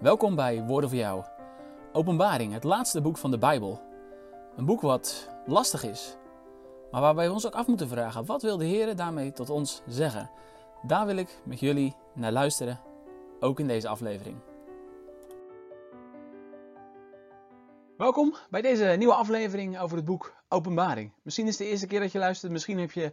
Welkom bij Woorden voor Jou. Openbaring, het laatste boek van de Bijbel. Een boek wat lastig is, maar waarbij we ons ook af moeten vragen: wat wil de Heer daarmee tot ons zeggen? Daar wil ik met jullie naar luisteren, ook in deze aflevering. Welkom bij deze nieuwe aflevering over het boek Openbaring. Misschien is het de eerste keer dat je luistert, misschien heb je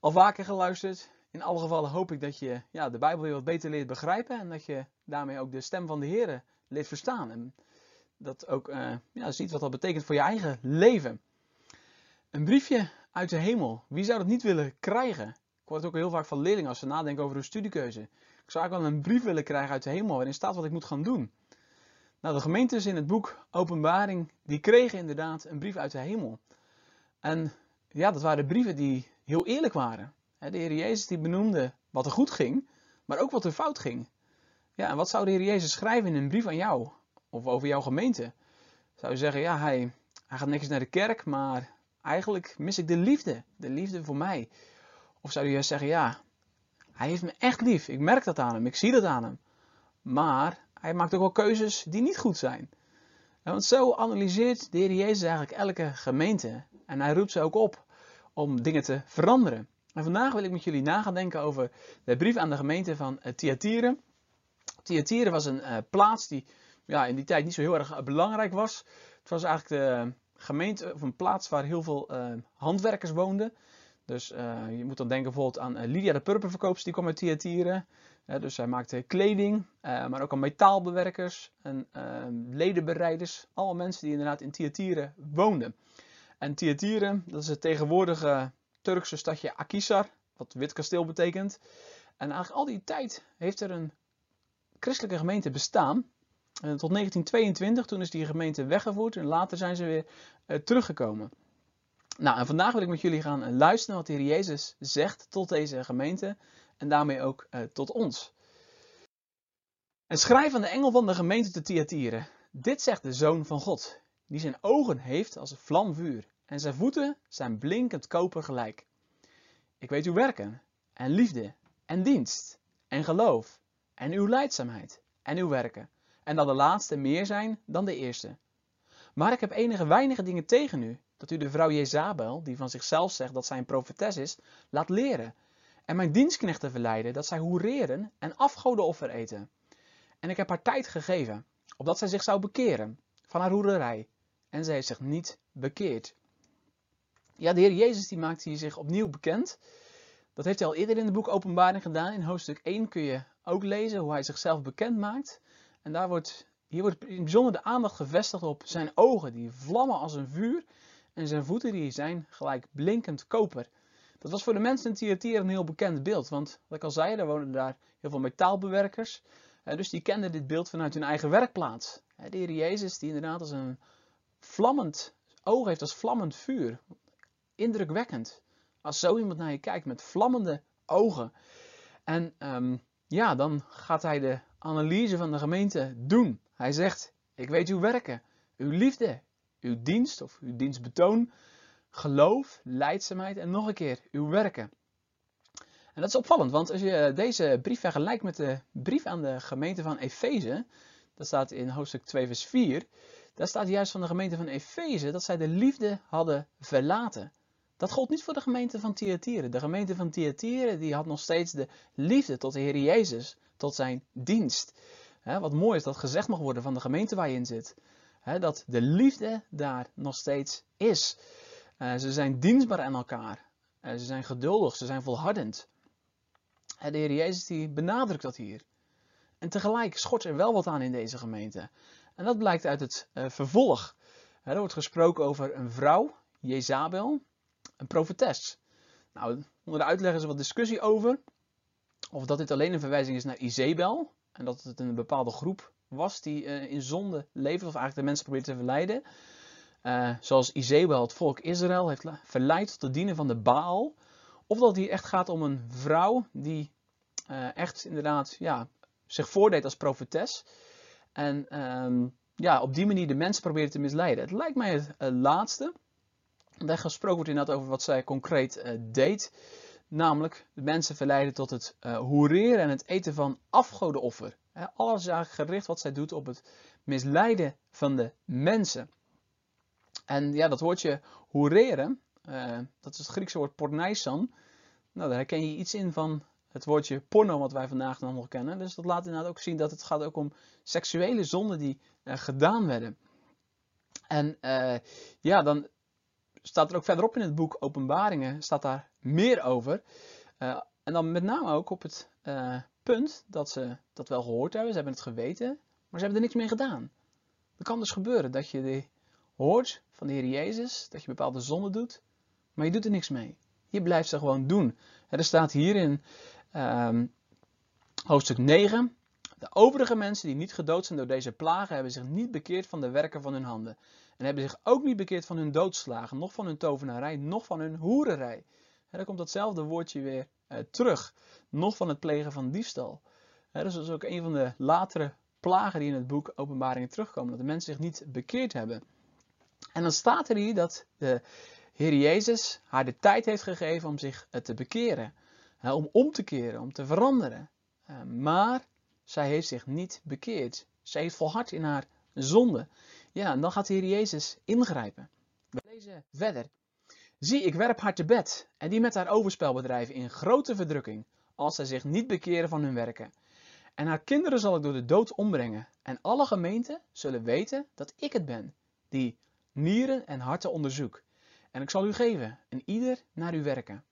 al vaker geluisterd. In alle gevallen hoop ik dat je ja, de Bijbel weer wat beter leert begrijpen en dat je daarmee ook de stem van de Heer leert verstaan. En dat ook uh, ja, ziet wat dat betekent voor je eigen leven. Een briefje uit de hemel. Wie zou dat niet willen krijgen? Ik hoor het ook heel vaak van leerlingen als ze nadenken over hun studiekeuze. Ik zou eigenlijk wel een brief willen krijgen uit de hemel waarin staat wat ik moet gaan doen. Nou, de gemeentes in het boek Openbaring, die kregen inderdaad een brief uit de hemel. En ja, dat waren brieven die heel eerlijk waren. De Heer Jezus die benoemde wat er goed ging, maar ook wat er fout ging. Ja, en wat zou de Heer Jezus schrijven in een brief aan jou? Of over jouw gemeente? Zou je zeggen, ja, hij, hij gaat netjes naar de kerk, maar eigenlijk mis ik de liefde. De liefde voor mij. Of zou je juist zeggen, ja, hij heeft me echt lief. Ik merk dat aan hem, ik zie dat aan hem. Maar hij maakt ook wel keuzes die niet goed zijn. want zo analyseert de Heer Jezus eigenlijk elke gemeente. En hij roept ze ook op om dingen te veranderen. En vandaag wil ik met jullie na gaan denken over de brief aan de gemeente van uh, Thyatire. Thyatire was een uh, plaats die ja, in die tijd niet zo heel erg uh, belangrijk was. Het was eigenlijk de gemeente, of een plaats waar heel veel handwerkers woonden. Dus je moet dan denken bijvoorbeeld aan Lydia de Purperverkoopster, die kwam uit Thyatire. dus zij maakte kleding, maar ook aan metaalbewerkers en ledenbereiders. Allemaal mensen die inderdaad in Thyatire woonden. En Thyatire, dat is het tegenwoordige Turkse stadje Akisar, wat wit kasteel betekent. En eigenlijk al die tijd heeft er een christelijke gemeente bestaan. En tot 1922, toen is die gemeente weggevoerd en later zijn ze weer uh, teruggekomen. Nou, en vandaag wil ik met jullie gaan luisteren wat de Heer Jezus zegt tot deze gemeente en daarmee ook tot ons. En schrijf aan de engel van de gemeente te Thyatire. Dit zegt de Zoon van God, die zijn ogen heeft als een vlam vuur en zijn voeten zijn blinkend koper gelijk. Ik weet uw werken, en liefde, en dienst, en geloof, en uw leidzaamheid, en uw werken, en dat de laatste meer zijn dan de eerste. Maar ik heb enige weinige dingen tegen u, dat u de vrouw Jezabel, die van zichzelf zegt dat zij een profetes is, laat leren, en mijn dienstknechten verleiden dat zij hoereren en afgodenoffer eten. En ik heb haar tijd gegeven, opdat zij zich zou bekeren van haar hoererij, en zij heeft zich niet bekeerd. Ja, de Heer Jezus die maakt hier zich opnieuw bekend. Dat heeft hij al eerder in het boek Openbaring gedaan. In hoofdstuk 1 kun je ook lezen hoe hij zichzelf bekend maakt. En daar wordt, hier wordt in bijzonder de aandacht gevestigd op zijn ogen, die vlammen als een vuur. En zijn voeten die zijn gelijk blinkend koper. Dat was voor de mensen in Thyatira een heel bekend beeld. Want, wat ik al zei, er woonden daar heel veel metaalbewerkers. Dus die kenden dit beeld vanuit hun eigen werkplaats. De Heer Jezus, die inderdaad als een vlammend oog heeft, als vlammend vuur indrukwekkend. Als zo iemand naar je kijkt met vlammende ogen. En um, ja, dan gaat hij de analyse van de gemeente doen. Hij zegt: Ik weet uw werken, uw liefde, uw dienst of uw dienstbetoon, geloof, leidzaamheid en nog een keer uw werken. En dat is opvallend, want als je deze brief vergelijkt met de brief aan de gemeente van Efeze, dat staat in hoofdstuk 2, vers 4, daar staat juist van de gemeente van Efeze dat zij de liefde hadden verlaten. Dat gold niet voor de gemeente van Thyatire. De gemeente van Thyatire die had nog steeds de liefde tot de Heer Jezus, tot zijn dienst. wat mooi is dat gezegd mag worden van de gemeente waar je in zit. dat de liefde daar nog steeds is. Uh, ze zijn dienstbaar aan elkaar. Uh, ze zijn geduldig, ze zijn volhardend. de Heer Jezus die benadrukt dat hier. En tegelijk schort er wel wat aan in deze gemeente. En dat blijkt uit het uh, vervolg. er wordt gesproken over een vrouw, Jezabel, een profetes. Nou, onder de uitleg is er wat discussie over. Of dat dit alleen een verwijzing is naar Izebel. En dat het een bepaalde groep was die uh, in zonde leefde. Of eigenlijk de mensen probeerde te verleiden. Uh, zoals Izebel het volk Israël heeft verleid tot het dienen van de Baal. Of dat het hier echt gaat om een vrouw die uh, echt inderdaad ja, zich voordeed als profetes. En um, ja, op die manier de mensen probeerde te misleiden. Het lijkt mij het laatste. Daar gesproken wordt inderdaad over wat zij concreet uh, deed. Namelijk de mensen verleiden tot het uh, en het eten van afgodenoffer. Alles is eigenlijk gericht wat zij doet op het misleiden van de mensen. En ja, dat woordje hoereren, uh, dat is het Griekse woord porneisan. Nou, daar herken je iets in van het woordje porno wat wij vandaag nog kennen. Dus dat laat inderdaad ook zien dat het gaat ook om seksuele zonden die gedaan werden. En ja, dan staat er ook verderop in het boek Openbaringen, staat daar meer over. Uh, en dan met name ook op het punt dat ze dat wel gehoord hebben, ze hebben het geweten, maar ze hebben er niks mee gedaan. Dat kan dus gebeuren dat je de hoort van de Heer Jezus, dat je bepaalde zonden doet, maar je doet er niks mee. Je blijft ze gewoon doen. er staat hier in um, hoofdstuk 9. De overige mensen die niet gedood zijn door deze plagen hebben zich niet bekeerd van de werken van hun handen. En hebben zich ook niet bekeerd van hun doodslagen, noch van hun tovenarij, noch van hun hoererij. En komt datzelfde woordje weer uh, terug. Nog van het plegen van diefstal. Dus dat is ook een van de latere plagen die in het boek Openbaringen terugkomen. Dat de mensen zich niet bekeerd hebben. En dan staat er hier dat de Heer Jezus haar de tijd heeft gegeven om zich te bekeren. Om om te keren, om te veranderen. Eh, maar zij heeft zich niet bekeerd. Zij heeft volhard in haar zonde. Ja, en dan gaat de Heer Jezus ingrijpen. We lezen verder. Zie, ik werp haar te bed en die met haar overspel bedrijven in grote verdrukking, als zij zich niet bekeren van hun werken. En haar kinderen zal ik door de dood ombrengen, en alle gemeenten zullen weten dat ik het ben, die nieren en harten onderzoek. En ik zal u geven, en ieder naar uw werken.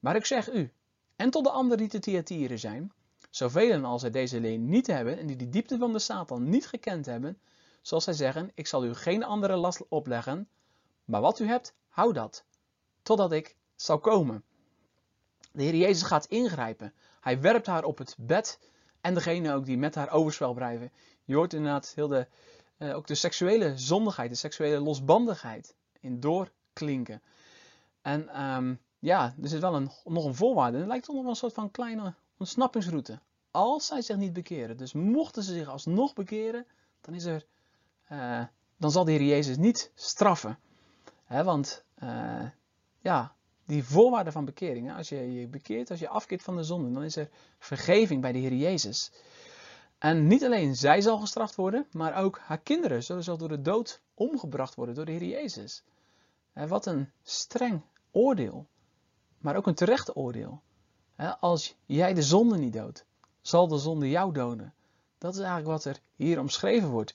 Maar ik zeg u, en tot de anderen die te Thyatire zijn, zoveel als zij deze leen niet hebben en die de diepte van de Satan niet gekend hebben, zal zij zeggen, ik zal u geen andere last opleggen, maar wat u hebt, hou dat, totdat ik zal komen. De Heer Jezus gaat ingrijpen. Hij werpt haar op het bed en degene ook die met haar overspel blijven. Je hoort inderdaad heel de, uh, ook de seksuele zondigheid, de seksuele losbandigheid in doorklinken. En um, ja, er zit wel een, nog een voorwaarde. Het lijkt toch nog wel een soort van kleine ontsnappingsroute. Als zij zich niet bekeren. Dus mochten ze zich alsnog bekeren, dan, is er, uh, dan zal de Heer Jezus niet straffen. Want uh, ja, die voorwaarde van bekering. Als je je bekeert, als je afkeert van de zonde, dan is er vergeving bij de Heer Jezus. En niet alleen zij zal gestraft worden, maar ook haar kinderen zullen zo door de dood omgebracht worden door de Heer Jezus. Wat een streng oordeel maar ook een terecht oordeel. Als jij de zonde niet doodt, zal de zonde jou doden. Dat is eigenlijk wat er hier omschreven wordt.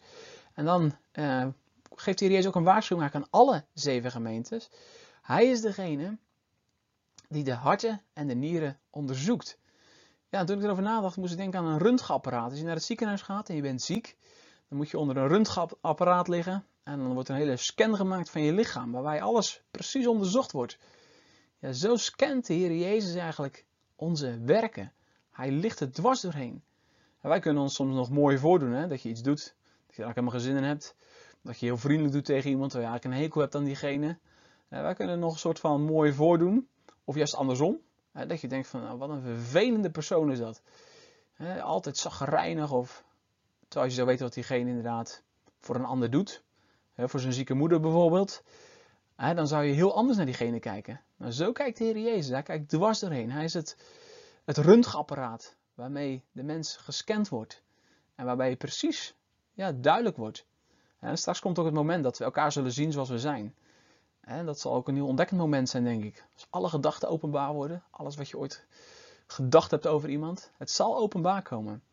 En dan eh, geeft de Heer ook een waarschuwing aan alle zeven gemeentes. Hij is degene die de harten en de nieren onderzoekt. Ja, toen ik erover nadacht, moest ik denken aan een röntgenapparaat. Als je naar het ziekenhuis gaat en je bent ziek, dan moet je onder een röntgenapparaat liggen. En dan wordt een hele scan gemaakt van je lichaam, waarbij alles precies onderzocht wordt. Ja, zo scant de Heer Jezus eigenlijk onze werken. Hij ligt er dwars doorheen. En wij kunnen ons soms nog mooi voordoen, hè? dat je iets doet, dat je er helemaal geen zin in hebt. Dat je heel vriendelijk doet tegen iemand, waar je eigenlijk een hekel hebt aan diegene. Ja, wij kunnen nog een soort van mooi voordoen. Of juist andersom. Hè? Dat je denkt van, nou, wat een vervelende persoon is dat. Hè? Altijd zagrijnig of... Terwijl je zou weten wat diegene inderdaad voor een ander doet. Hè? Voor zijn zieke moeder bijvoorbeeld dan zou je heel anders naar diegene kijken. Maar zo kijkt de Heer Jezus. Hij kijkt dwars doorheen. Hij is het, het röntgenapparaat waarmee de mens gescand wordt. En waarbij je precies ja, duidelijk wordt. Straks komt ook het moment dat we elkaar zullen zien zoals we zijn. Dat zal ook een nieuw ontdekkend moment zijn, denk ik. Als alle gedachten openbaar worden, alles wat je ooit gedacht hebt over iemand, het zal openbaar komen.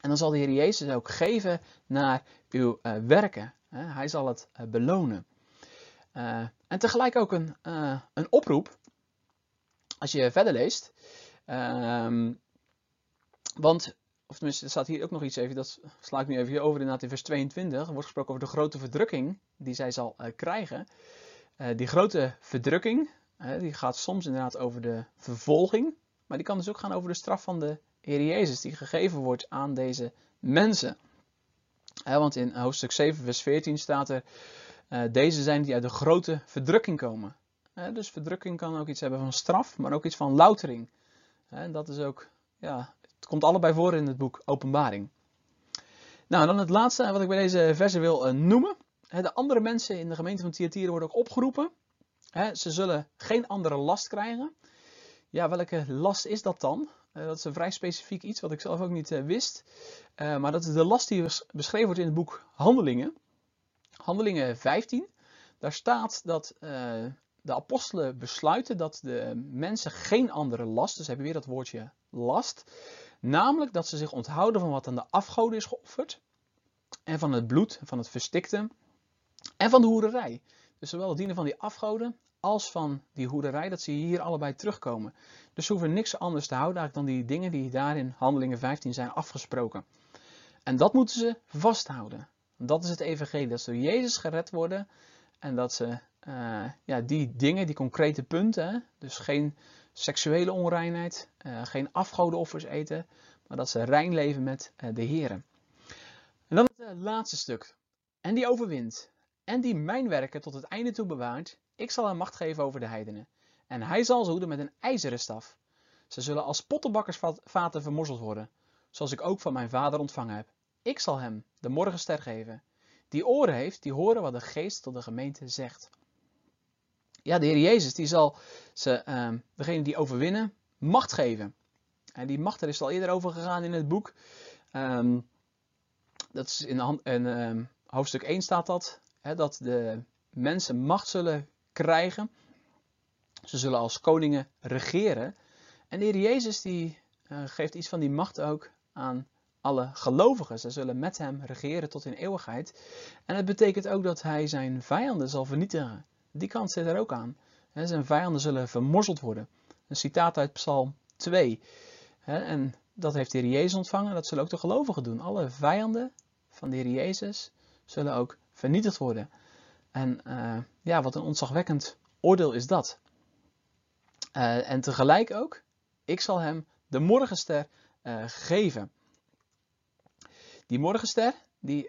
En dan zal de Heer Jezus ook geven naar uw uh, werken. Hij zal het uh, belonen. Uh, en tegelijk ook een, uh, een oproep, als je verder leest. Uh, want, of tenminste, er staat hier ook nog iets even, dat sla ik nu even over inderdaad in vers 22. Er wordt gesproken over de grote verdrukking die zij zal uh, krijgen. die grote verdrukking, die gaat soms inderdaad over de vervolging. Maar die kan dus ook gaan over de straf van de Heer Jezus, die gegeven wordt aan deze mensen. want in hoofdstuk 7, vers 14 staat er. Uh, deze zijn die uit de grote verdrukking komen. Uh, dus verdrukking kan ook iets hebben van straf, maar ook iets van loutering. Uh, dat is ook, ja, het komt allebei voor in het boek Openbaring. Nou, dan het laatste wat ik bij deze verse wil noemen. de andere mensen in de gemeente van Thyatira worden ook opgeroepen. ze zullen geen andere last krijgen. Ja, welke last is dat dan? dat is een vrij specifiek iets wat ik zelf ook niet wist. maar dat is de last die beschreven wordt in het boek Handelingen. Handelingen 15. Daar staat dat de apostelen besluiten dat de mensen geen andere last, dus hebben we weer dat woordje last, namelijk dat ze zich onthouden van wat aan de afgoden is geofferd, en van het bloed, van het verstikte, en van de hoererij. Dus zowel het dienen van die afgoden als van die hoererij, dat je hier allebei terugkomen. Dus ze hoeven niks anders te houden dan die dingen die daar in Handelingen 15 zijn afgesproken. En dat moeten ze vasthouden. Dat is het evangelie, dat ze door Jezus gered worden en dat ze uh, ja, die dingen, die concrete punten, dus geen seksuele onreinheid, uh, geen afgodenoffers eten, maar dat ze rein leven met uh, de Heer. En dan het laatste stuk. En die overwint, en die mijn werken tot het einde toe bewaart, ik zal hem macht geven over de heidenen. En hij zal ze hoeden met een ijzeren staf. Ze zullen als pottenbakkersvaten vermorzeld worden, zoals ik ook van mijn vader ontvangen heb. Ik zal hem de morgenster geven. Die oren heeft, die horen wat de geest tot de gemeente zegt. Ja, de Heer Jezus die zal ze, uh, degene die overwinnen, macht geven. En die macht, er is al eerder over gegaan in het boek. Um, dat is in, um, hoofdstuk 1 staat dat. Hè, dat de mensen macht zullen krijgen. Ze zullen als koningen regeren. En de Heer Jezus die uh, geeft iets van die macht ook aan alle gelovigen. Ze zullen met hem regeren tot in eeuwigheid. En het betekent ook dat hij zijn vijanden zal vernietigen. Die kant zit er ook aan. zijn vijanden zullen vermorzeld worden. Een citaat uit Psalm 2. en dat heeft de Heer Jezus ontvangen. Dat zullen ook de gelovigen doen. Alle vijanden van de Heer Jezus zullen ook vernietigd worden. En uh, ja, wat een ontzagwekkend oordeel is dat. Uh, en tegelijk ook, ik zal hem de morgenster uh, geven. Die morgenster, die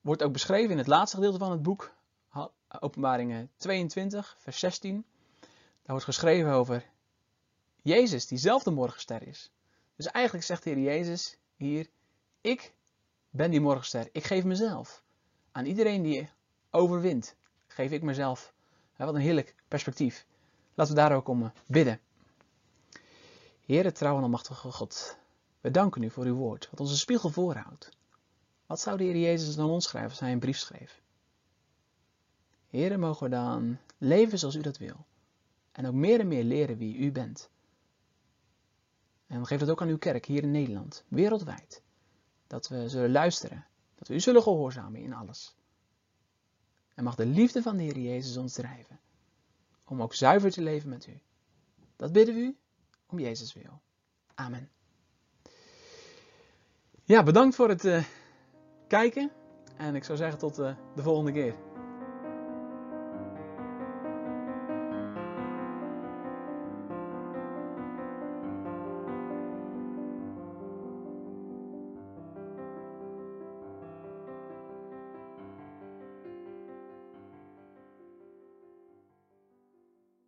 wordt ook beschreven in het laatste gedeelte van het boek, Openbaringen 22, vers 16. Daar wordt geschreven over Jezus, die zelf de morgenster is. Dus eigenlijk zegt de Heer Jezus hier, ik ben die morgenster. Ik geef mezelf. Aan iedereen die overwint, geef ik mezelf. wat een heerlijk perspectief. Laten we daar ook om bidden. Heere, trouw en almachtige God, we danken u voor uw woord, wat onze spiegel voorhoudt. Wat zou de Heer Jezus dan ons schrijven als hij een brief schreef? Heren, mogen we dan leven zoals u dat wil. En ook meer en meer leren wie u bent. En geef dat ook aan uw kerk hier in Nederland, wereldwijd. Dat we zullen luisteren, dat we u zullen gehoorzamen in alles. En mag de liefde van de Heer Jezus ons drijven, om ook zuiver te leven met u. Dat bidden we u, om Jezus wil. Amen. Ja, bedankt voor het uh, kijken. En ik zou zeggen tot uh, de volgende keer.